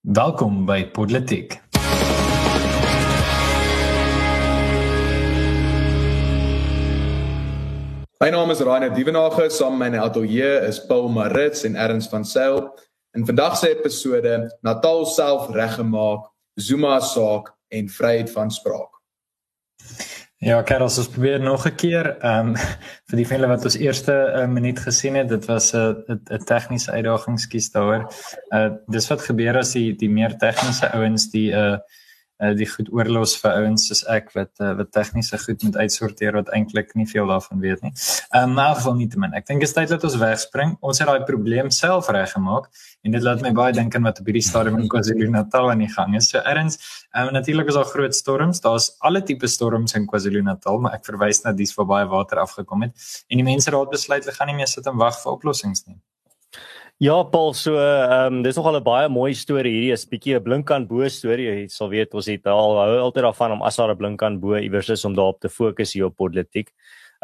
Welkom by Politiek. My naam is Rainer Dievenage, saam met my in die ateljee is Paul Marits en Erns van Sail. In vandag se episode Natal self reggemaak, Zuma saak en vryheid van spraak. Ja, Karel, ons probeer nog 'n keer. Ehm um, vir die vele wat ons eerste uh, minuut gesien het, dit was 'n uh, 'n tegniese uitdaging skies daaroor. Uh dis wat gebeur as die die meer tegniese ouens die uh uh die goed oorlos vir ouens soos ek wat uh, wat tegniese goed moet uitsorteer wat eintlik nie veel daarvan weet nie. Ehm um, maar geval nie te min. Ek dink dit is tyd dat ons wegspring. Ons het daai probleem self reggemaak en dit laat my baie dink aan wat op hierdie stadium in KwaZulu-Natal aan die gang is. So erns, ehm um, natuurlik is daar groot storms. Daar's alle tipe storms in KwaZulu-Natal, maar ek verwys na dies waar baie water afgekom het en die mense raad besluit hulle gaan nie meer sit en wag vir oplossings nie. Ja, Paul, so ehm um, dis nogal 'n baie mooi storie hierdie is bietjie 'n blinkkant bo storie. Jy sal weet ons het al hou altyd daarvan om as daar 'n blinkkant bo iewers is om daarop te fokus hier op politiek.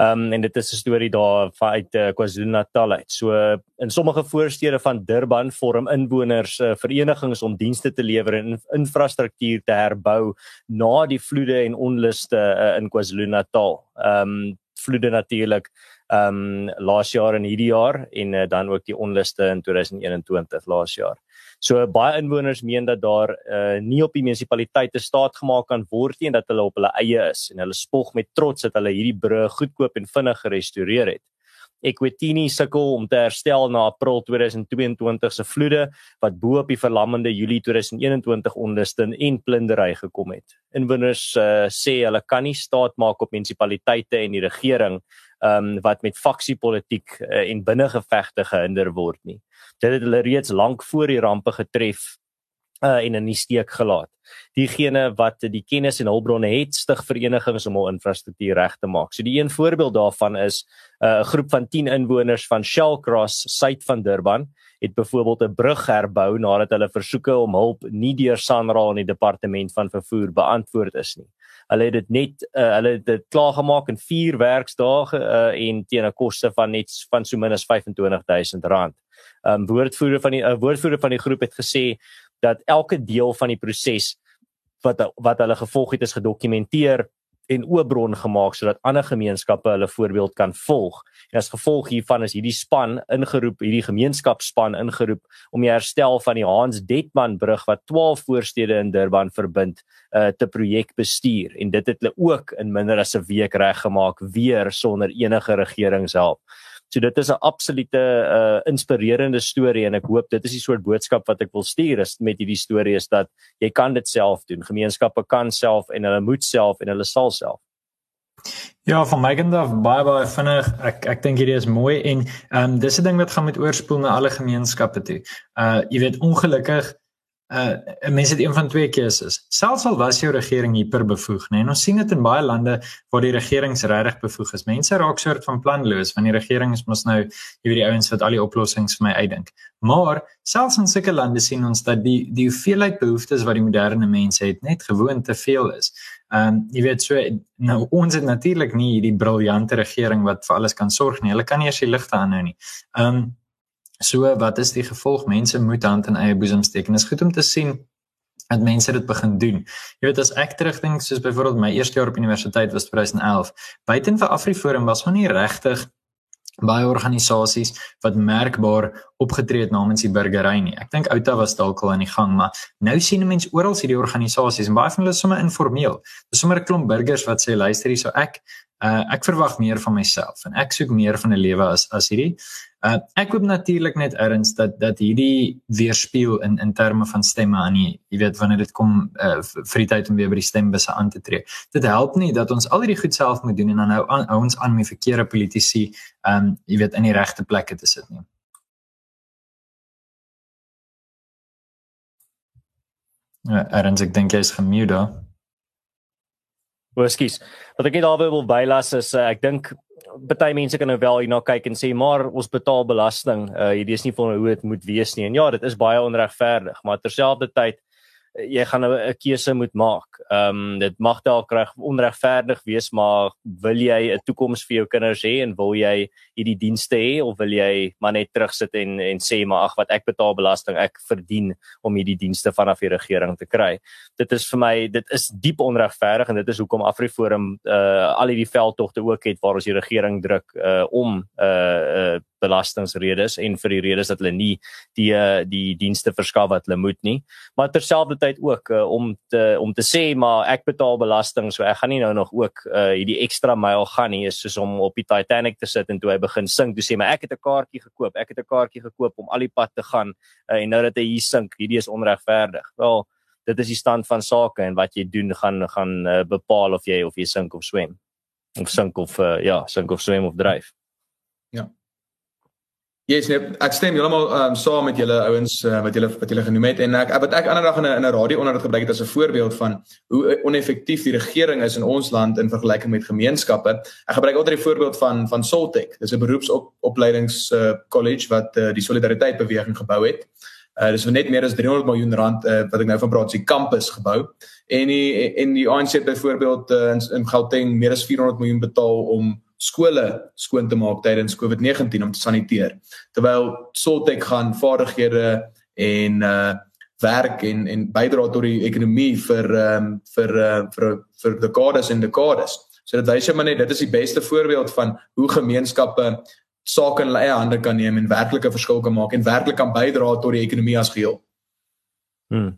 Ehm um, en dit is 'n storie daar uit uh, KwaZulu-Natal uit. So in sommige voorstede van Durban vorm inwoners uh, verenigings om dienste te lewer en infrastruktuur te herbou na die vloede en onluste uh, in KwaZulu-Natal. Ehm um, vloede natuurlik um, laas jaar en hierdie jaar en uh, dan ook die onluste in 2021 laas jaar. So baie inwoners meen dat daar uh, nie op die munisipaliteite staat gemaak kan word nie en dat hulle op hulle eie is en hulle spog met trots dat hulle hierdie brug goedkoop en vinnig gerestoreer het. Equitini sukkel om te herstel na April 2022 se vloede wat bo op die verlammende Julie 2021 onluste en plundering gekom het. Inwoners uh, sê hulle kan nie staat maak op munisipaliteite en die regering um, wat met faksiepolitiek uh, en binnengevegte gehinder word nie. Dit het hulle reeds lank voor die rampe getref uh, en in die steek gelaat. Diegene wat die kennis en hulpbronne het, stig verenigings om hul infrastruktuur reg te maak. So die een voorbeeld daarvan is uh, 'n uh, groep van 10 inwoners van Shellcross suid van Durban het byvoorbeeld 'n brug herbou nadat hulle versoeke om hulp nie deur SANRAL en die departement van vervoer beantwoord is nie hulle het dit net uh, hulle het dit klaar gemaak in 4 werksdae uh, en teen 'n koste van net van so min as R25000. Ehm um, woordvoerder van die uh, woordvoerder van die groep het gesê dat elke deel van die proses wat wat hulle gevolg het is gedokumenteer en oopbron gemaak sodat ander gemeenskappe hulle voorbeeld kan volg. En as gevolg hiervan is hierdie span ingeroep, hierdie gemeenskapspan ingeroep om die herstel van die Hans Detman brug wat 12 voorstede in Durban verbind, uh, te projek bestuur en dit het hulle ook in minder as 'n week reggemaak weer sonder enige regeringshulp. So dit is 'n absolute uh inspirerende storie en ek hoop dit is die soort boodskap wat ek wil stuur is met hierdie storie is dat jy kan dit self doen. Gemeenskappe kan self en hulle moet self en hulle sal self. Ja, van my kant af baie baie vinnig. Ek ek dink hierdie is mooi en ehm um, dis 'n ding wat gaan met oorspoel na alle gemeenskappe toe. Uh jy weet ongelukkig uh mense het een van twee keuses. Selfs al was jou regering hiperbevoeg, nê. Nee, ons sien dit in baie lande waar die regering regtig bevoeg is. Mense raak soort van planloos want die regering is mos nou jy weet die ouens wat al die oplossings vir my uitdink. Maar selfs in sulke lande sien ons dat die die hoeveelheid behoeftes wat die moderne mense het net gewoon te veel is. Ehm um, jy weet so nou ons het natuurlik nie hierdie briljante regering wat vir alles kan sorg nie. Hulle kan nie eers die ligte aanhou nie. Ehm um, So wat is die gevolg? Mense moet hand in eie boesem steek. En dit is goed om te sien dat mense dit begin doen. Jy weet as ek terugdink soos byvoorbeeld my eerste jaar op universiteit was 2011, buiten vir Afriforum was nog nie regtig baie organisasies wat merkbaar opgetree het namens die burgery nie. Ek dink Outa was dalk al aan die gang, maar nou sien mense oral hierdie organisasies en baie van hulle is sommer informeel. Dis sommer 'n klomp burgers wat sê luister hierso ek uh, ek verwag meer van myself en ek soek meer van 'n lewe as as hierdie. Uh, ek hoop natuurlik net erns dat dat hierdie weerspieël in in terme van stemme aan die jy weet wanneer dit kom uh, vir die tyd om weer by die stembusse aan te tree. Dit help nie dat ons al hierdie goed self moet doen en dan nou aan, ons aan met verkeerde politici um jy weet in die regte plekke te sit nie. Ja, erns ek dink jy is gemute daar. Woskies. Wat ek net daarby wil bylas is uh, ek dink baie mense kan nou wel hierna kyk en sê maar ons betaal belasting. Uh hierdie is nie vir hoe dit moet wees nie. En ja, dit is baie onregverdig, maar terselfdertyd jy gaan 'n keuse moet maak. Ehm um, dit mag dalk reg onregverdig wees, maar wil jy 'n toekoms vir jou kinders hê en wil jy hierdie dienste hê of wil jy maar net terugsit en en sê maar ag wat ek betaal belasting, ek verdien om hierdie dienste vanaf die regering te kry. Dit is vir my dit is diep onregverdig en dit is hoekom AfriForum uh al hierdie veldtogte ook het waar ons die regering druk uh om uh uh belastingredes en vir die redes dat hulle nie die uh, die dienste verskaf wat hulle moet nie. Maar terselfdertyd ook uh, om te om te sê maar ek betaal belasting so ek gaan nie nou nog ook uh, hierdie ekstra myl gaan nie is soos om op die Titanic te sit en toe hy begin sink toe sê maar ek het 'n kaartjie gekoop ek het 'n kaartjie gekoop om al die pad te gaan uh, en nou dat hy hier sink hierdie is onregverdig. Wel dit is die stand van sake en wat jy doen gaan gaan uh, bepaal of jy of jy sink of swem of sink of uh, ja sink of swem of dryf. Ja Yes, nee, ek stem heeltemal um, saam met julle ouens uh, wat julle wat julle genoem het en ek wat ek ander dag in 'n in 'n radio onderhoud gebruik het as 'n voorbeeld van hoe oneffektief die regering is in ons land in vergelyking met gemeenskappe. Ek gebruik altyd die voorbeeld van van Soltech. Dis 'n beroepsopleidings uh, college wat uh, die solidariteit beweging gebou het. Uh, dis net meer as 300 miljoen rand uh, wat ek nou van praat, sy kampus gebou. En die en die ANC byvoorbeeld uh, in, in Gauteng meer as 400 miljoen betaal om skole skoon te maak tydens COVID-19 om te saniteer. Terwyl Soltech gaan vaardighede en uh werk en en bydra tot die ekonomie vir ehm um, vir uh vir vir dekades en dekades. So dit wys jy maar net dit is die beste voorbeeld van hoe gemeenskappe sake in eie hande kan neem en werklike verskil kan maak en werklik kan bydra tot die ekonomie as geheel. Hmm.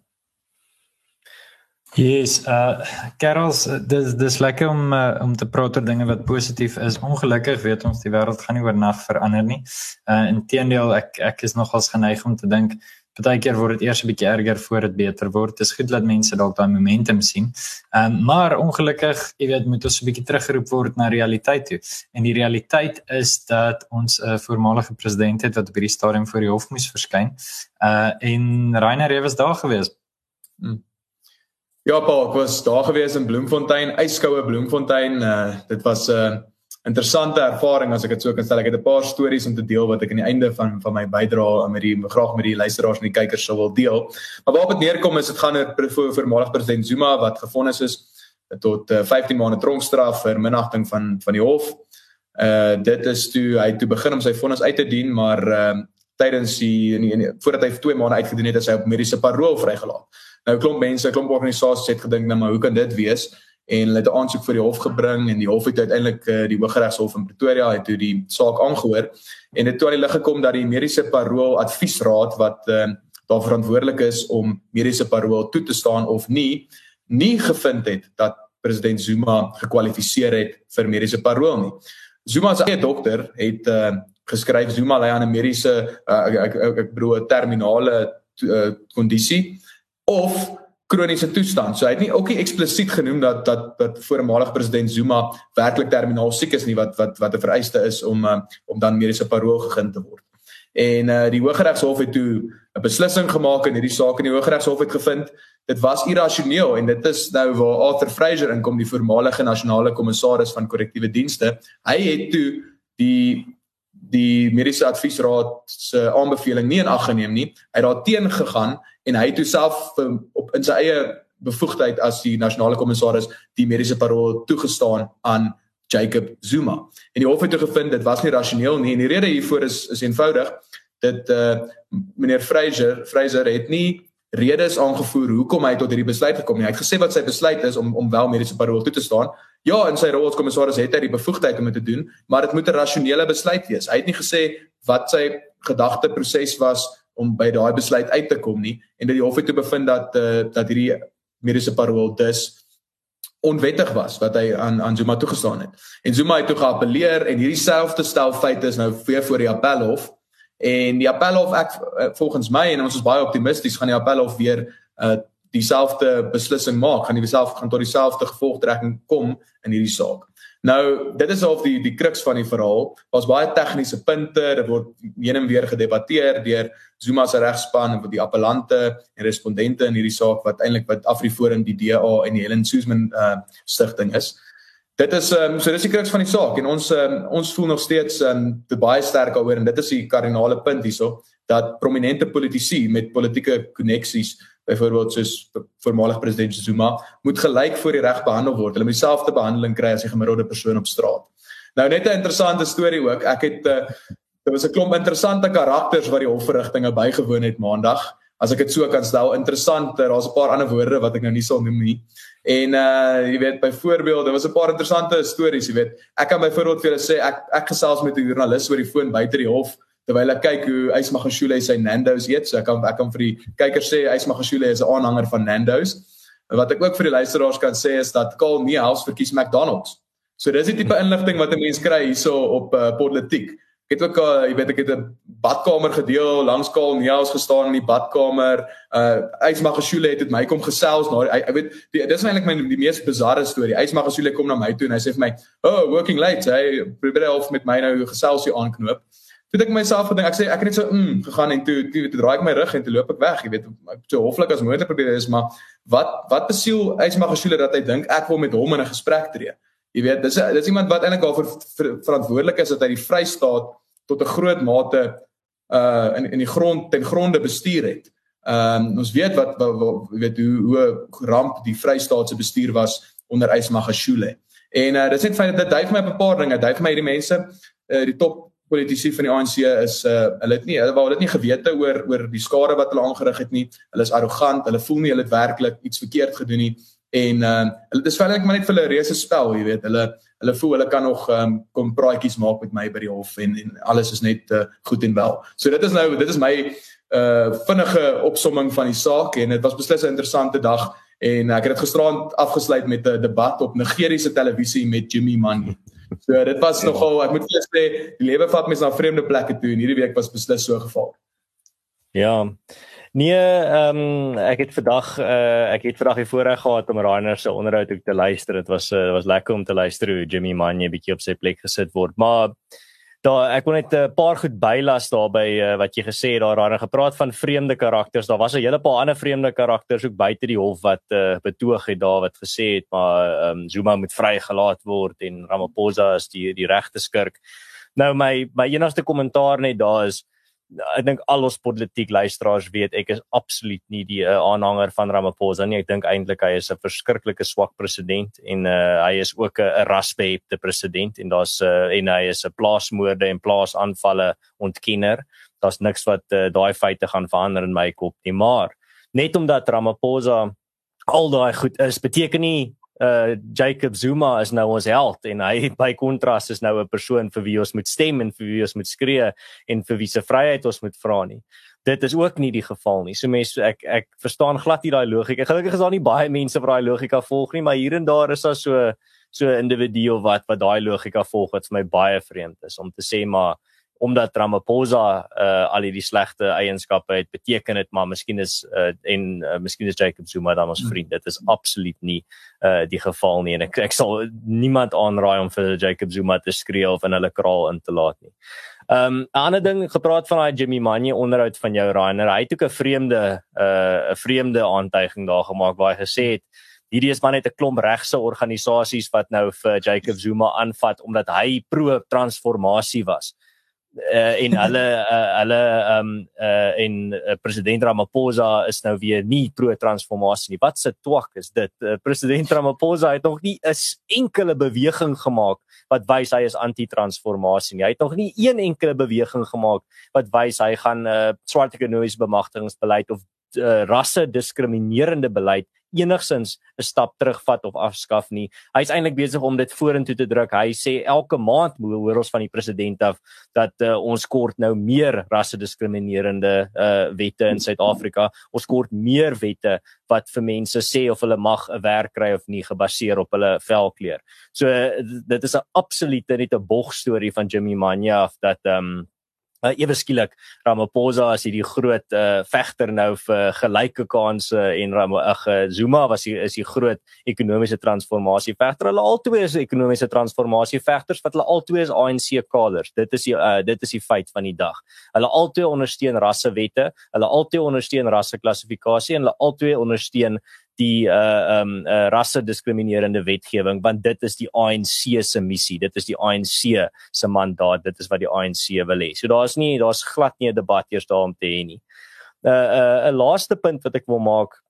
Yes, uh Carols, dis dis lekker om uh, om te praat oor dinge wat positief is. Ongelukkig weet ons die wêreld gaan nie oornag verander nie. Uh inteendeel ek ek is nogals geneig om te dink partykeer word dit eers 'n bietjie erger voor dit beter word. Dit is goed dat mense dalk daai momentum sien. Um maar ongelukkig, jy weet, moet ons 'n bietjie teruggeroep word na realiteit toe. En die realiteit is dat ons 'n uh, voormalige president het wat op hierdie stadium voor die hof moes verskyn. Uh en Rainer Rewe was daar gewees. Hmm. Ja, pa, ek was daar gewees in Bloemfontein, yskoue Bloemfontein. Uh dit was 'n uh, interessante ervaring as ek dit so kan stel. Ek het 'n paar stories om te deel wat ek aan die einde van van my bydrae met die graag met die luisteraars en die kykers sou wil deel. Maar waarop dit neerkom is dit gaan oor voor voormalig president Zuma wat gefonnis is tot uh, 15 maande tronkstraf vir minagting van van die hof. Uh dit is toe hy toe begin om sy vonnis uit te dien, maar uh tydens die, die, die voordat hy vir 2 maande uitgedien het, is hy op mediese parol vrygelaat. Nou klomp mense, klomp organisasies het gedink nou maar hoe kan dit wees? En hulle het 'n aansoek vir die hof gebring en die hof het uiteindelik uh, die Hooggeregshof in Pretoria het toe die saak aangehoor en dit toe aan die lig gekom dat die mediese parol adviesraad wat uh, daar verantwoordelik is om mediese parol toe te staan of nie, nie gevind het dat president Zuma gekwalifiseer het vir mediese parol nie. Zuma se eie dokter het uh, geskryf Zuma ly aan 'n mediese uh, ek ek ek, ek bedoel terminale kondisie uh, of kroniese toestand. So hy het nie ook nie eksplisiet genoem dat dat dat voormalige president Zuma werklik terminaal siek is nie wat wat wat 'n vereiste is om uh, om dan mediese parol gegee te word. En uh die Hooggeregshof het toe 'n beslissing gemaak in hierdie saak en die Hooggeregshof het gevind dit was irrasioneel en dit is nou waar Arthur Fraser inkom die voormalige nasionale kommissaris van korrektiewe dienste. Hy het toe die die mediese adviesraad se aanbeveling nie in ag geneem nie. Hy het daarteen gegaan en hy het self um, op in sy eie bevoegdheid as die nasionale kommissaris die mediese parol toegestaan aan Jacob Zuma. En die hof het gevind dit was nie rasioneel nie en die rede hiervoor is is eenvoudig dat uh meneer Fraser Fraser het nie redes aangevoer hoekom hy tot hierdie besluit gekom het. Hy het gesê wat sy besluit is om om wel mediese parol toe te staan. Ja, in sy rol as kommissaris het hy die bevoegdheid om dit te doen, maar dit moet 'n rasionele besluit wees. Hy het nie gesê wat sy gedagteproses was om by daai besluit uit te kom nie en dat die hof het toe bevind dat uh, dat hierdie mediese parol dus onwettig was wat hy aan aan Zuma toegestaan het. En Zuma het toe geappeleer en hierdie selfde stel feite is nou weer voor die appelhof en die appelhof ek eh, volgens my en ons is baie optimisties gaan die appelhof weer uh, dieselfde beslissing maak, gaan dieselfde gaan tot dieselfde gevolgtrekking kom in hierdie saak. Nou, dit is half die die kruks van die verhaal. Daar's baie tegniese punte, dit word heen en weer gedebatteer deur Zuma se regspan en die appellante en respondente in hierdie saak wat eintlik wat Afriforum die DA en die Helen Suzman uh stigting is. Dit is um, so dis die kruks van die saak en ons um, ons voel nog steeds um, baie sterk daaroor en dit is die kardinale punt hierso dat prominente politici met politieke koneksies byvoorbeeld soos voormalig president Zuma moet gelyk voor die reg behandel word. Hulle moet dieselfde behandeling kry as die gemiddelde persoon op straat. Nou net 'n interessante storie ook. Ek het uh, daar was 'n klomp interessante karakters wat die hofverrigtinge bygewoon het maandag. As ek dit so kan stel, interessant. Daar's 'n paar ander woorde wat ek nou nie sal noem nie. En uh jy weet byvoorbeeld, daar was 'n paar interessante stories, jy weet. Ek kan byvoorbeeld vir julle sê ek ek gesels met 'n joernalis oor die foon buite die hof terwyl ek kyk hoe Ysmagashule sy Nando's eet. So ek kan ek kan vir die kykers sê Ysmagashule is 'n aanhanger van Nando's. Wat ek ook vir die luisteraars kan sê is dat Carl Niehaus verkies McDonald's. So dis die tipe inligting wat 'n mens kry hierso op uh, politiek. Ek het ook uh, jy weet ek het 'n badkamer gedeel langs Carl Niehaus gestaan in die badkamer. Uh Ysmagashule het dit my kom gesels na ek weet die, dis eintlik my die mees bizarre storie. Ysmagashule kom na my toe en hy sê vir my, "Oh, working late." Hy probeer half met my nou gesels hier aanknoop. Toe ek myself gedink, ek sê ek het net so mm gegaan en toe toe, toe draai ek my rug en toe loop ek weg, jy weet, ek so hoflik as motor probeer is, maar wat wat besiel Ysmagashule dat hy dink ek wil met hom in 'n gesprek tree? Jy weet, dis dis iemand wat eintlik ver, verantwoordelik is dat hy die Vrystaat tot 'n groot mate uh in in die grond ten gronde bestuur het. Ehm um, ons weet wat jy weet hoe hoe ramp die Vrystaat se bestuur was onder Ysmagashule. En uh dit sê feit dat dui vir my 'n paar dinge, dui vir my hierdie mense uh die top politici van die ANC is uh hulle het nie hulle wou dit nie gewete oor oor die skade wat hulle aangerig het nie. Hulle is arrogant, hulle voel nie hulle het werklik iets verkeerd gedoen nie en uh hulle dis feitelik maar net vir hulle reuse spel, jy weet. Hulle hulle voel hulle kan nog um kom praatjies maak met my by die hof en en alles is net uh, goed en wel. So dit is nou dit is my uh vinnige opsomming van die saak en dit was beslis 'n interessante dag en ek het dit gisteraand afgesluit met 'n debat op Nigeriese televisie met Jimmy Manyi. So dit was nogal ek moet vir sê die lewe vat mense na vreemde plekke toe en hierdie week was beslis so geval. Ja. Nee, ehm um, ek het vandag uh, ek het vandag die voorreg gehad om Rainer se onderhoud ook te luister. Dit was uh, was lekker om te luister hoe Jimmy Manje bietjie op sy plek gesit word. Maar daar ek wil net 'n paar goed bylas daarby uh, wat jy gesê het daar daar gepraat van vreemde karakters. Daar was 'n hele paar ander vreemde karakters ook buite die hof wat uh, betoog het daar wat gesê het maar um, Zuma moet vrygelaat word en Ramaphosa is die die regte skurk. Nou my my enigste kommentaar net daar is ek dink al ons politiek luisteraars weet ek is absoluut nie die uh, aanhanger van Ramaphosa nie. Ek dink eintlik hy is 'n verskriklike swak president en uh, hy is ook 'n rasbehepte president en daar's uh, en hy is 'n plaasmoorde en plaasaanvalle ontkenner. Daar's niks wat uh, daai feite gaan verander in my kop nie, maar net omdat Ramaphosa al daai goed is, beteken nie uh Jacob Zuma is nou ons held en hy by kontras is nou 'n persoon vir wie ons moet stem en vir wie ons moet skree en vir wie se vryheid ons moet vra nie. Dit is ook nie die geval nie. So mense ek ek verstaan glad nie daai logika. Gelukkig is daar nie baie mense wat daai logika volg nie, maar hier en daar is daar so so 'n individu wat wat daai logika volg wat vir my baie vreemd is om te sê maar omdat Ramaphosa uh al die slegte eienskappe het beteken dit maar miskien is uh en uh, miskien is Jacob Zuma dan ons hmm. vriend dit is absoluut nie uh die geval nie en ek ek sal niemand aanraai om vir Jacob Zuma te skree of in hulle kraal in te laat nie. Um 'n ander ding gepraat van daai Jimmy Manje onderhoud van jou Rainer hy het ook 'n vreemde uh 'n vreemde aantuiging daar gemaak waar hy gesê het Hierdie is maar net 'n klomp regse organisasies wat nou vir Jacob Zuma aanvat omdat hy pro transformasie was uh, en hulle uh, hulle um uh, en uh, president Ramaphosa is nou weer nie pro transformasie nie. Wat se twak is dit? Uh, president Ramaphosa het nog nie 'n enkele beweging gemaak wat wys hy is anti-transformasie nie. Hy het nog nie een enkele beweging gemaak wat wys hy gaan 'n uh, swart ekonomiese bemagtigingsbeleid of uh, rasse diskriminerende beleid enigsins 'n stap terugvat of afskaf nie. Hy's eintlik besig om dit vorentoe te druk. Hy sê elke maand hoor ons van die president af dat uh, ons kort nou meer rasse diskriminerende uh, wette in Suid-Afrika. Ons kort meer wette wat vir mense sê of hulle mag 'n werk kry of nie gebaseer op hulle velkleur. So dit is 'n absolute net 'n bog storie van Jimmy Manya of dat ehm um, uh, ewe skielik Ramaphosa as hierdie groot uh, vegter nou vir gelyke kansse en Ram ag uh, Zuma was hy is die groot ekonomiese transformasie vegter. Hulle albei is ekonomiese transformasie vegters wat hulle albei is ANC kaders. Dit is die uh, dit is die feit van die dag. Hulle albei ondersteun rassewette, hulle albei ondersteun rasseklassifikasie en hulle albei ondersteun die uh um uh, rasse diskriminerende wetgewing want dit is die ANC se missie dit is die ANC se mandaat dit is wat die ANC wil hê so daar's nie daar's glad nie 'n debat eers daar om te hê nie 'n uh, 'n uh, laaste punt wat ek wil maak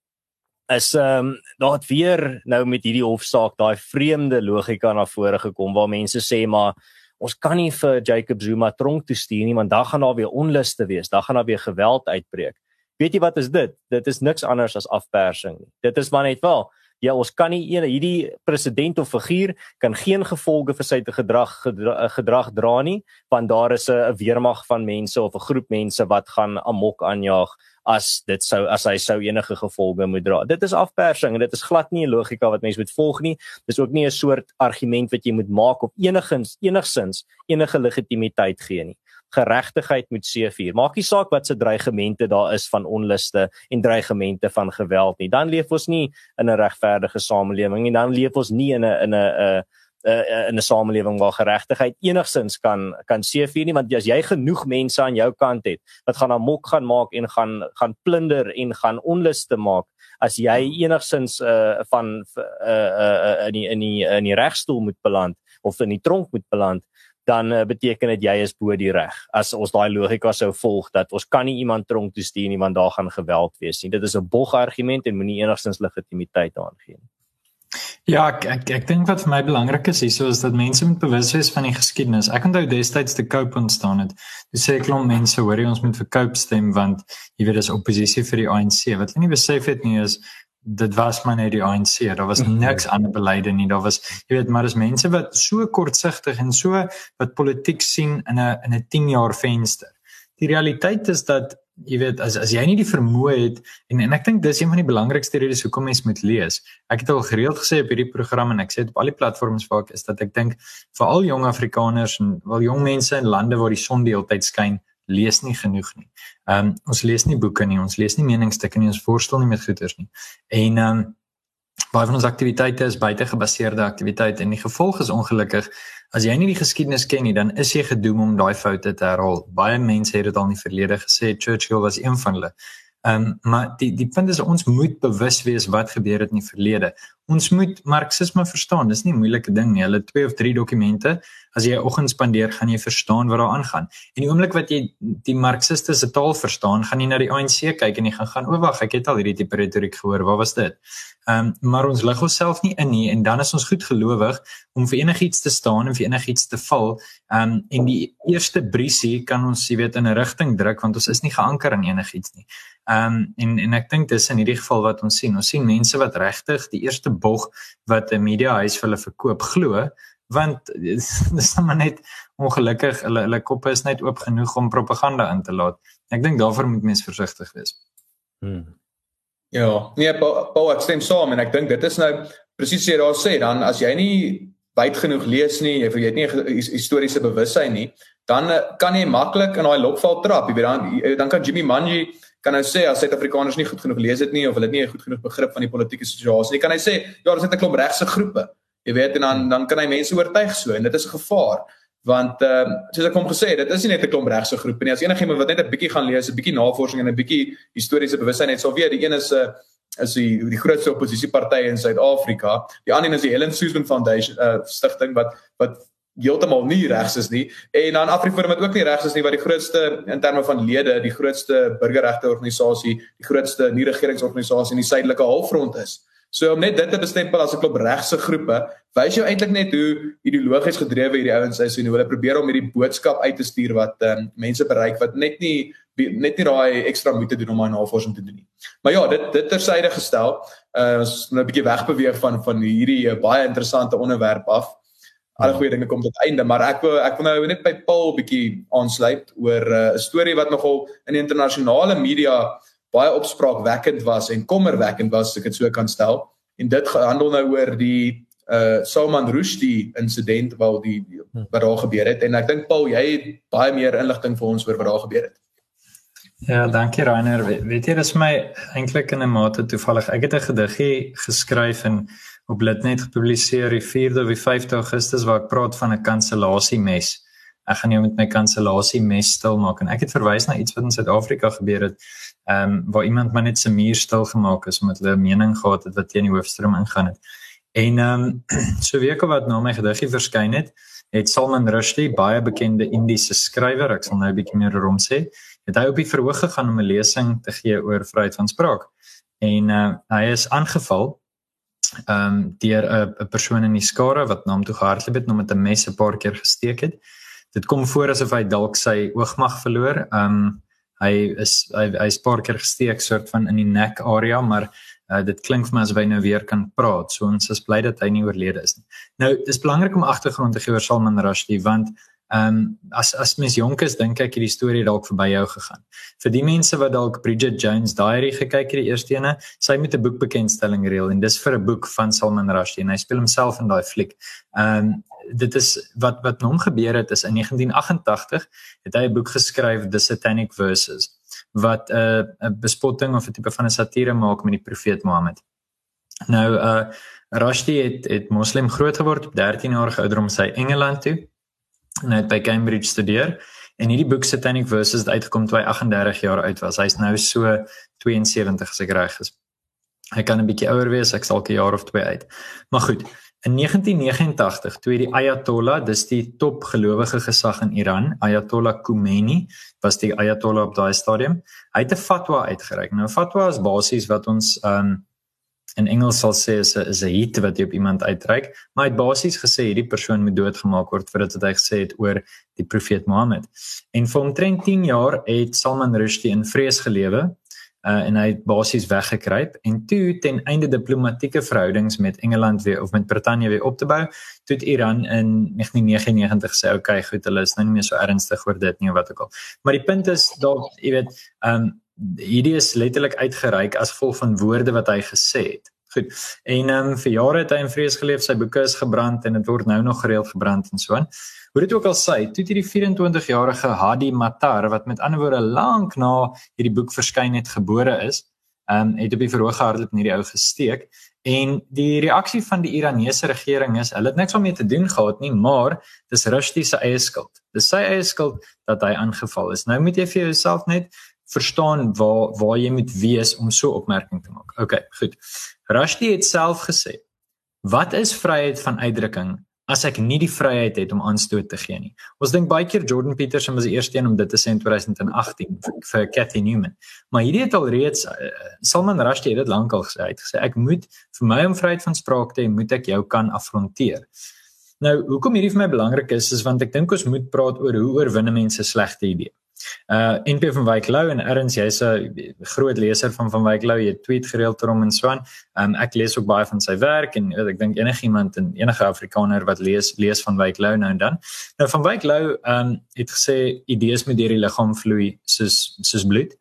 is ehm um, daar het weer nou met hierdie hofsaak daai vreemde logika na vore gekom waar mense sê maar ons kan nie vir Jacob Zuma tronk toe stuur nie want dan gaan daar weer onluste wees, dan gaan daar weer geweld uitbreek. Weet jy wat is dit? Dit is niks anders as afpersing nie. Dit is maar net wel Ja, ons kan nie een hierdie president of figuur kan geen gevolge vir sy gedrag gedrag, gedrag dra nie, want daar is 'n weermag van mense of 'n groep mense wat gaan amok aanjaag as dit sou as hy sou enige gevolge moet dra. Dit is afpersing en dit is glad nie 'n logika wat mense moet volg nie. Dis ook nie 'n soort argument wat jy moet maak of enigins enigsins enige legitimiteit gee nie geregtigheid moet seëvier. Maak nie saak wat se dreigemente daar is van onluste en dreigemente van geweld nie. Dan leef ons nie in 'n regverdige samelewing nie. Dan leef ons nie in 'n in 'n 'n in 'n samelewing waar geregtigheid enigsins kan kan seëvier nie want as jy genoeg mense aan jou kant het wat gaan amok gaan maak en gaan gaan plunder en gaan onluste maak as jy enigsins uh, van uh, uh, in die in die in die regstoel moet beland of in die tronk moet beland dan uh, beteken dit jy is bo die reg. As ons daai logika sou volg dat ons kan nie iemand tronk toe stuur nie want daar gaan geweld wees nie. Dit is 'n bog argument en moenie enigstens legitimiteit daaraan gee nie. Ja, ek ek, ek dink wat vir my belangrik is hieso is dat mense moet bewus wees van die geskiedenis. Ek onthou destyds te Cope ontstaan het. Dis sê klomp mense hoor jy ons moet vir Cope stem want jy weet dis oppositie vir die ANC. Wat hulle nie besef het nie is dit was maar net die ANC. Daar was mhm. niks ander beleide nie. Daar was jy weet maar dis mense wat so kortsigtig en so wat politiek sien in 'n in 'n 10 jaar venster. Die realiteit is dat jy weet as as jy nie die vermoë het en en ek dink dis een van die belangrikste redes hoekom mens moet lees. Ek het al gereeld gesê op hierdie program en ek sê dit op al die platforms waar ek is dat ek dink vir al jong Afrikaners en wel jong mense in lande waar die son die hele tyd skyn, lees nie genoeg nie. Ehm um, ons lees nie boeke nie, ons lees nie meningsstukke nie, ons worstel nie met goeters nie. En ehm um, baie van ons aktiwiteite is buitegebaseerde aktiwiteite en die gevolg is ongelukkig as jy nie die geskiedenis ken nie, dan is jy gedoem om daai foute te herhaal. Baie mense het dit al in die verlede gesê, Churchill was een van hulle. Ehm um, maar die die punt is ons moet bewus wees wat gebeur het in die verlede. Ons moet marxisme verstaan. Dis nie 'n moeilike ding nie. Hulle twee of drie dokumente. As jy 'n oggend spandeer, gaan jy verstaan wat daar aangaan. En die oomblik wat jy die marxistiese taal verstaan, gaan jy na die ANC kyk en jy gaan gaan, "O wag, ek het al hierdie tipe retoriek gehoor. Wat was dit?" Ehm um, maar ons lig onsself nie in nie en dan is ons goed gelowig om vir enigiets te staan en vir enigiets te val. Ehm um, en die eerste briesie kan ons, jy weet, in 'n rigting druk want ons is nie geanker in enigiets nie. Ehm um, en en ek dink dis in hierdie geval wat ons sien. Ons sien mense wat regtig die eerste bog wat 'n media huis vir hulle verkoop glo want dis net maar net ongelukkig hulle hulle koppe is net oop genoeg om propaganda in te laat. Ek dink daarvoor moet mense versigtig wees. Hmm. Ja, nee, Paul, ek stem saam en ek dink dit is nou presies wat jy daar sê dan as jy nie wyd genoeg lees nie, jy weet nie historiese bewussyn nie, dan eh, kan jy maklik in daai lokval trap. Jy weet dan dan kan Jimmy Manji kan nou sê as Suid-Afrikaners nie goed genoeg lees dit nie of hulle het nie goed genoeg begrip van die politieke situasie nie, kan hy sê ja, daar's net 'n klomp regse groepe. Jy weet en dan dan kan hy mense oortuig so en dit is 'n gevaar want uh, soos ek hom gesê het, dit is nie net 'n klomp regse groepe nie. As enigiemand wat net 'n bietjie gaan lees, 'n bietjie navorsing en 'n bietjie historiese bewustheid het, sal weet die een is 'n uh, is die die grootste oppositieparty in Suid-Afrika. Die ander een is die Helen Suzman Foundation uh, stigting wat wat heeltemal nie regs is nie en dan Afriforum wat ook nie regs is nie wat die grootste in terme van lede, die grootste burgerregte organisasie, die grootste nie-regeringsorganisasie in die suidelike halfrond is. So om net dit te bestempel as 'n klop regse groepe, wys jou eintlik net hoe ideologies gedrewe hierdie ouens is en hoe hulle probeer om hierdie boodskap uit te stuur wat um, mense bereik wat net nie net nie daai ekstra moeite doen om daai navorsing te doen nie. Maar ja, dit dit tersyde gestel, uh, ons nou 'n bietjie wegbeweeg van van hierdie uh, baie interessante onderwerp af alle goeie dinge kom tot einde, maar ek wil ek wil nou net by Paul bietjie aansluit oor uh, 'n uh, storie wat nogal in die internasionale media baie opspraakwekkend was en kommerwekkend was, as ek dit so kan stel. En dit handel nou oor die uh Salman Rushdie insident wat die wat daar gebeur het en ek dink Paul jy het baie meer inligting vir ons oor wat daar gebeur het. Ja, dankie Rainer. Weet jy, dit is my eintlik in 'n mate toevallig. Ek het 'n gediggie geskryf en op Litnet gepubliseer die 4de of 5de Augustus waar ek praat van 'n kansellasiemes. Ek gaan jou met my kansellasiemes stil maak en ek het verwys na iets wat in Suid-Afrika gebeur het. Ehm um, waar iemand maar net se muur stil gemaak is omdat hulle 'n mening gehad het wat teen die hoofstroom ingaan het. En ehm um, so weke wat na my gediggie verskyn het, het Salman Rushdie, baie bekende Indiese skrywer, ek sal nou 'n bietjie meer oor hom sê, het hy op die verhoog gegaan om 'n lesing te gee oor vryheid van spraak. En uh, hy is aangeval ehm um, deur 'n 'n persoon in die skare wat na hom toe gehardloop het en hom met 'n mes 'n paar keer gesteek het. Dit kom voor asof hy dalk sy oogmag verloor. Ehm um, hy is hy hy's paar keer gesteek soort van in die nek area, maar Uh, dit klink vir my asof hy nou weer kan praat. So ons is bly dat hy nie oorlede is nie. Nou, dis belangrik om agtergrond te gee oor Salman Rushdie want ehm um, as as mens jonk is, dink ek hierdie storie dalk verby jou gegaan. Vir die mense wat dalk Bridget Jones Diary gekyk het die eerste ene, sy met 'n boekbekendstelling reël en dis vir 'n boek van Salman Rushdie en hy speel homself in daai fliek. Ehm um, dit is wat wat met hom gebeur het is in 1988 het hy 'n boek geskryf The Satanic Verses wat 'n uh, 'n bespotting of 'n tipe van 'n satire maak met die profeet Mohammed. Nou uh Rushdie het het moslim groot geword op 13 jarige ouderdom sy Engeland toe en hy het by Cambridge studeer en hierdie boek Satanic Verses het uitgekom toe hy 38 jaar oud was. Hy's nou so 72 as ek reg is. Hy kan 'n bietjie ouer wees, ek sal 'n jaar of twee uit. Maar goed, In 1989 toe die Ayatollah, dis die top gelowige gesag in Iran, Ayatollah Khomeini, was die Ayatollah op daai stadium. Hy het 'n fatwa uitgereik. Nou fatwa is basies wat ons um in Engels sal sê is 'n is 'n hit wat jy op iemand uitreik, maar hy het basies gesê hierdie persoon moet doodgemaak word vir dit wat hy gesê het oor die profeet Mohammed. En vir omtrent 10 jaar het Salman Rushdie in vrees gelewe uh, en hy het basies weggekruip en toe ten einde diplomatieke verhoudings met Engeland weer of met Brittanje weer op te bou, toe het Iran in 1999 sê okay, goed, hulle is nou nie meer so ernstig oor dit nie of wat ook al. Maar die punt is dalk, jy weet, ehm um, hierdie is letterlik uitgereik as gevolg van woorde wat hy gesê het. Goed. En ehm um, vir jare het hy in vrees geleef, sy boeke is gebrand en dit word nou nog gereeld gebrand en so aan. Hoe dit ook al sê, toe hierdie 24-jarige Hadi Matar wat met ander woorde lank na hierdie boek verskyn het gebore is, ehm um, het op die verhoog gehardloop en hierdie ou gesteek en die reaksie van die Iranese regering is hulle het niks daarmee te doen gehad nie, maar dis Rushdie se eie skuld. Dis sy eie skuld dat hy aangeval is. Nou moet jy vir jouself net verstaan waar waar jy moet wees om so opmerking te maak. OK, goed. Rushdie het self gesê: "Wat is vryheid van uitdrukking as ek nie die vryheid het om aanstoot te gee nie. Ons dink baie keer Jordan Peterson was die eerste een om dit te sê in 2018 vir, vir Cathy Newman. Maar hierdie het al reeds uh, Salman Rushdie het dit lankal gesê. Hy het gesê ek moet vir my om vryheid van spraak te hê, moet ek jou kan afronteer. Nou, hoekom hierdie vir my belangrik is, is want ek dink ons moet praat oor hoe oorwinne mense slegte idee. Uh NP van Wyk Lou en Erns jy's 'n groot leser van van Wyk Lou, jy tweet gereeld oor hom en so aan. Um ek lees ook baie van sy werk en weet, ek dink enigiemand en enige Afrikaner wat lees lees van Wyk Lou nou en dan. Nou van Wyk Lou um het gesê idees moet deur die liggaam vloei soos soos bloed.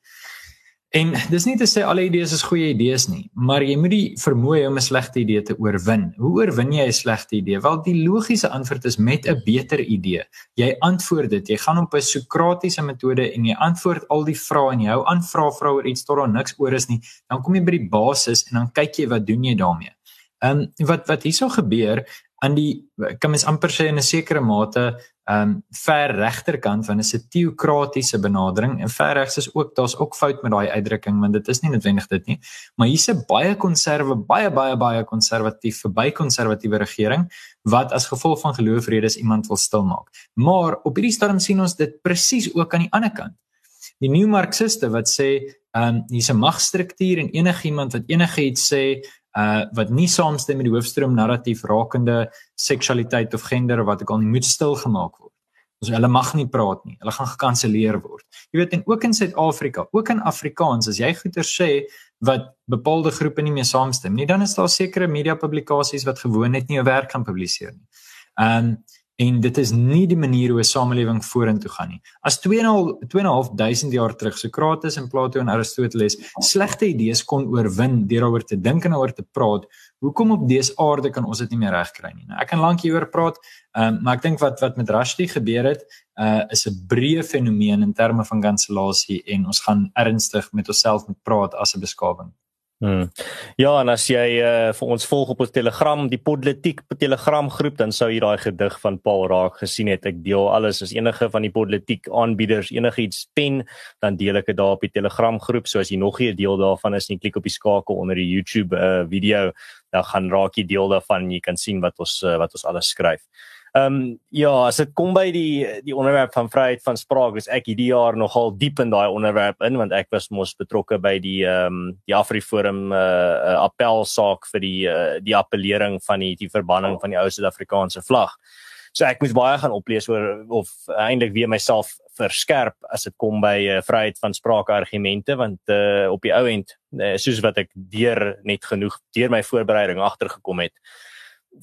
En dis nie te sê alle idees is goeie idees nie, maar jy moet die vermoë om 'n slegte idee te oorwin. Hoe oorwin jy 'n slegte idee? Wel, die logiese antwoord is met 'n beter idee. Jy antwoord dit. Jy gaan op 'n Sokratiese metode en jy antwoord al die vrae en jy hou aan vra vra oor iets tot daar niks oor is nie. Dan kom jy by die basis en dan kyk jy wat doen jy daarmee. Ehm um, wat wat hierso gebeur aan die kan mens amper sê in 'n sekere mate ehm um, ver regterkant van 'n teokratiese benadering. En ver regs is ook daar's ook fout met daai uitdrukking want dit is nie noodwendig dit nie. Maar hier's 'n baie konserwe baie baie baie konservatief verby konservatiewe regering wat as gevolg van geloofredes iemand wil stilmaak. Maar op hierdie stadium sien ons dit presies ook aan die ander kant. Die nuwe marxiste wat sê ehm um, hier's 'n magstruktuur en enigiemand wat enigiets sê uh wat nie saamstem met die hoofstroom narratief rakende seksualiteit of gender of wat ek al nie moet stil gemaak word. Ons hulle mag nie praat nie. Hulle gaan gekanselleer word. Jy weet en ook in Suid-Afrika, ook in Afrikaans as jy goeie sê wat bepaalde groepe nie mee saamstem nie, dan is daar sekere media publikasies wat gewoon net nie 'n werk gaan publiseer nie. Um en dit is nie die manier hoe 'n samelewing vorentoe gaan nie. As 2.5 2.500 jaar terug Sokrates en Plato en Aristoteles slegte idees kon oorwin deur daaroor te dink en daaroor te praat, hoekom op dese aarde kan ons dit nie meer regkry nie? Nou ek kan lank hieroor praat, um, maar ek dink wat wat met Rushdie gebeur het, uh, is 'n breë fenomeen in terme van kansellasie en ons gaan ernstig met onsself moet praat as 'n beskawing. Hmm. Ja, en as jy uh, vir ons volg op ons Telegram, die Politiek Telegram groep, dan sou jy daai gedig van Paul Raak gesien het. Ek deel alles as enige van die politiek aanbieders enigiets pen, dan deel ek dit daar op die Telegram groep. So as jy nog nie 'n deel daarvan is nie, klik op die skakel onder die YouTube uh, video, dan gaan raak jy deel daarvan jy kan sien wat ons uh, wat ons alles skryf. Ehm um, ja, as dit kom by die die onderwerp van vryheid van spraak, is ek hierdie jaar nogal diep in daai onderwerp in want ek was mos betrokke by die ehm um, die Afriforum uh, uh appelsaak vir die uh, die appellering van die die verbanning van die ou Suid-Afrikaanse vlag. So ek moes baie gaan oplees oor of eintlik weer myself verskerp as dit kom by uh, vryheid van spraak argumente want uh, op die ou end uh, soos wat ek deur net genoeg deur my voorbereiding agtergekom het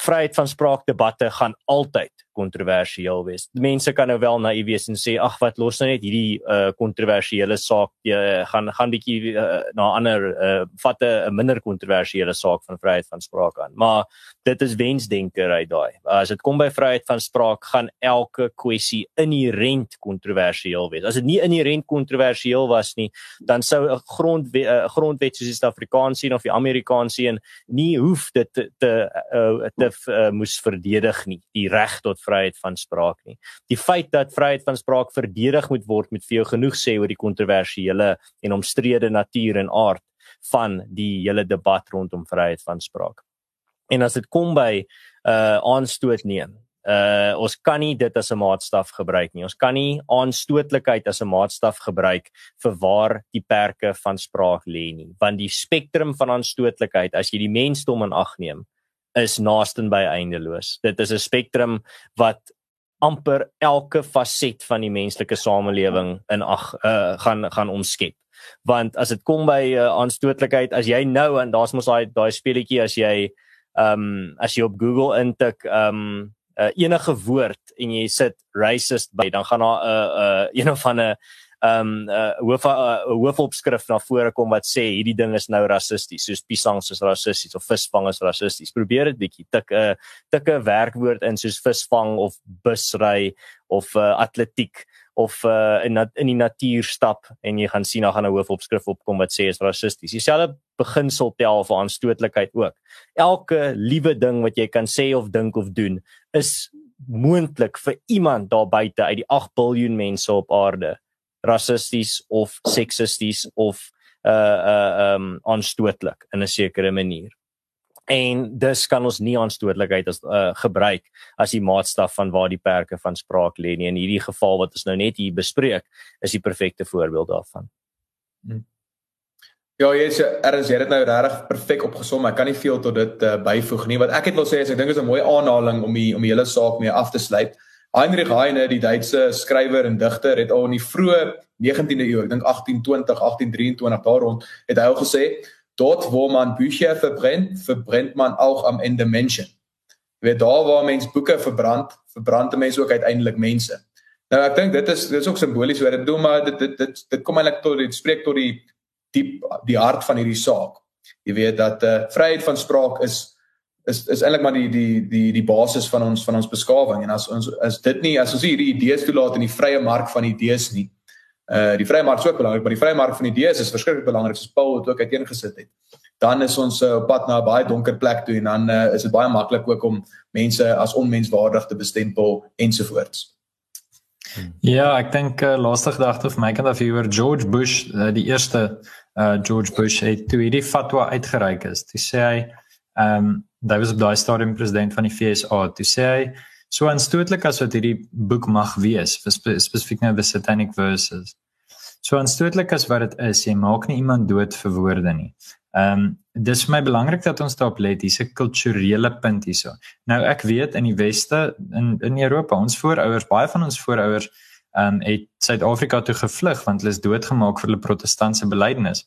vryheid van spraak debatte gaan altyd kontroversieel wees. Mense kan nou wel naïef wees en sê ag wat los nou net hierdie uh kontroversiële saak uh, gaan gaan bietjie uh, na ander uh vat 'n minder kontroversiële saak van vryheid van spraak aan. Maar dit is wensdenker uit daai. As dit kom by vryheid van spraak gaan elke kwessie inherent kontroversieel wees. As dit nie inherent kontroversieel was nie, dan sou 'n grondwet 'n grondwet soos die Suid-Afrikaanse of die Amerikaanse nie hoef dit te te, uh, te uh, moes verdedig nie. Die reg tot vryheid van spraak nie. Die feit dat vryheid van spraak verdedig moet word met vir jou genoeg sê oor die kontroversiële en omstrede natuur en aard van die hele debat rondom vryheid van spraak. En as dit kom by uh aanstoot neem, uh ons kan nie dit as 'n maatstaf gebruik nie. Ons kan nie aanstootlikheid as 'n maatstaf gebruik vir waar die perke van spraak lê nie, want die spektrum van aanstootlikheid as jy die mensdom in ag neem, is naasten by eindeloos. Dit is 'n spektrum wat amper elke faset van die menslike samelewing in ag uh, gaan gaan omskep. Want as dit kom by uh, aanstootlikheid, as jy nou en daar's mos daai daai speletjie as jy ehm um, as jy op Google intik ehm um, uh, enige woord en jy sit racist by, dan gaan daar 'n uh, uh, een of ander ehm um, uh, hoof uh, hoofopskrif na vore kom wat sê hierdie ding is nou rassisties soos pisangs is rassisties of visvang is rassisties. Probeer dit bietjie tik 'n uh, tik 'n werkwoord in soos visvang of busry of uh, atletiek of uh, in in die natuur stap en jy gaan sien daar gaan 'n hoofopskrif opkom wat sê is rassisties. Dieselfde beginsel tel vir aanstootlikheid ook. Elke liewe ding wat jy kan sê of dink of doen is moontlik vir iemand daar buite uit die 8 miljard mense op aarde rassisties of seksisties of uh uh um aanstootlik in 'n sekere manier. En dus kan ons nie aanstootlikheid as uh, gebruik as die maatstaf van waar die perke van spraak lê nie. In hierdie geval wat ons nou net hier bespreek, is die perfekte voorbeeld daarvan. Hmm. Ja, jy sê erns jy het nou regtig perfek opgesom. Ek kan nie veel tot dit uh, byvoeg nie. Wat ek het wil sê is ek dink dit is 'n mooi aanhaling om die om die hele saak mee af te sluit. Heinrich Heine, die Duitse skrywer en digter, het al in die vroeë 19de eeu, ek dink 1820, 1823 daar rond, het hy al gesê, "Dort wo man Bücher verbrennt, verbrennt man auch am Ende Menschen." Jy weet daar waar mens boeke verbrand, verbrand mense ook uiteindelik mense. Nou ek dink dit is dit is ook simbolies wat dit doen, maar dit dit dit, dit kom eintlik tot dit spreek tot die diep die hart van hierdie saak. Jy weet dat eh uh, vryheid van spraak is is is eintlik maar die die die die basis van ons van ons beskawing. En as ons as dit nie as ons hierdie idees toelaat in die vrye mark van idees nie uh die vrye mark is ook belangrik maar die vrye mark van idees is verskriklik belangrik soos Paul het ook uiteengesit het. Dan is ons uh, op pad na 'n baie donker plek toe en dan uh, is dit baie maklik ook om mense as onmenswaardig te bestempel ensovoorts. Ja, ek dink uh, laaste gedagte vir my kant af hier oor George Bush, uh, die eerste uh George Bush het toe hierdie fatwa uitgereik is. Hy sê hy ehm um, hy was op daai stadium president van die FSA toe sê hy so aanstootlik as wat hierdie boek mag wees spe spesifiek nou the satanic verses. So aanstootlik as wat dit is jy maak nie iemand dood vir woorde nie. Ehm um, dis vir my belangrik dat ons daarop let hier's 'n kulturele punt hierso. Nou ek weet in die weste in in Europa ons voorouers baie van ons voorouers ehm um, het Suid-Afrika toe gevlug want hulle is doodgemaak vir hulle protestantse belydenis.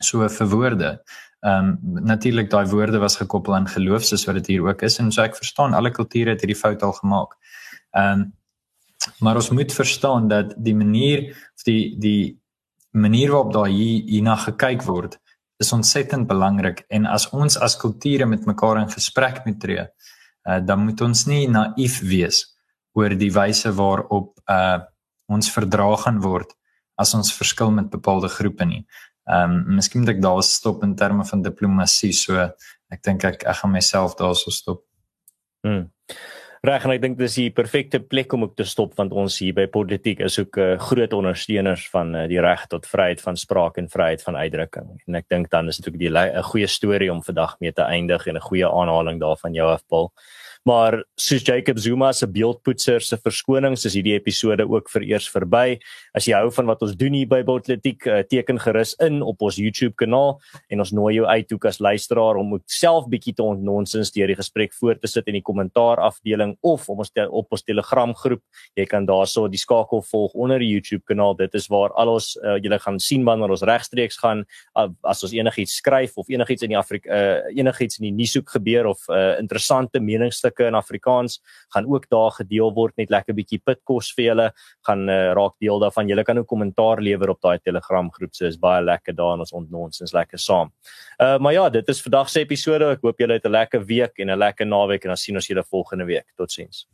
So vir woorde Ehm um, natuurlik daai woorde was gekoppel aan geloof soos wat dit hier ook is en so ek verstaan alle kulture het hierdie fout al gemaak. Ehm um, maar ons moet verstaan dat die manier of die die manier waarop daar hier hierna gekyk word is ontsettend belangrik en as ons as kulture met mekaar in gesprek moet tree, uh, dan moet ons nie naïef wees oor die wyse waarop uh ons verdraag gaan word as ons verskil met bepaalde groepe nie. Ehm um, miskien moet ek daar stop in terme van diplomatie. So ek dink ek ek gaan myself daarso stop. Hmm. Reg en ek dink dis die perfekte plek om ook te stop want ons hier by politiek is ook 'n uh, eh, groot ondersteuners van uh, die reg tot vryheid van spraak en vryheid van uitdrukking. En ek dink dan is dit ook 'n goeie storie om vandag mee te eindig en 'n goeie aanhaling daarvan jou afpal. Maar soos Jacob Zuma se beeldpoetser se verskonings is hierdie episode ook vereers verby. As jy hou van wat ons doen hier by Botletiek, uh, teken gerus in op ons YouTube kanaal en ons nooi jou uit ook as luisteraar om ook self bietjie te ontnonsens deur die gesprek voort te sit in die kommentaar afdeling of om ons te, op ons Telegram groep. Jy kan daarso die skakel volg onder die YouTube kanaal. Dit is waar al ons uh, julle gaan sien wanneer ons regstreeks gaan uh, as ons enigiets skryf of enigiets in die Afrika uh, enigiets in die nuushoek gebeur of uh, interessante meningsstukke in Afrikaans gaan ook daar gedeel word net lekker bietjie pitkos vir julle gaan uh, raak deel daarvan. Julle kan ook kommentaar lewer op daai Telegram groep. So is baie lekker daar en ons ontnonsens lekker saam. Uh maar ja, dit is vandag se episode. Ek hoop julle het 'n lekker week en 'n lekker naweek en dan sien ons julle volgende week. Totsiens.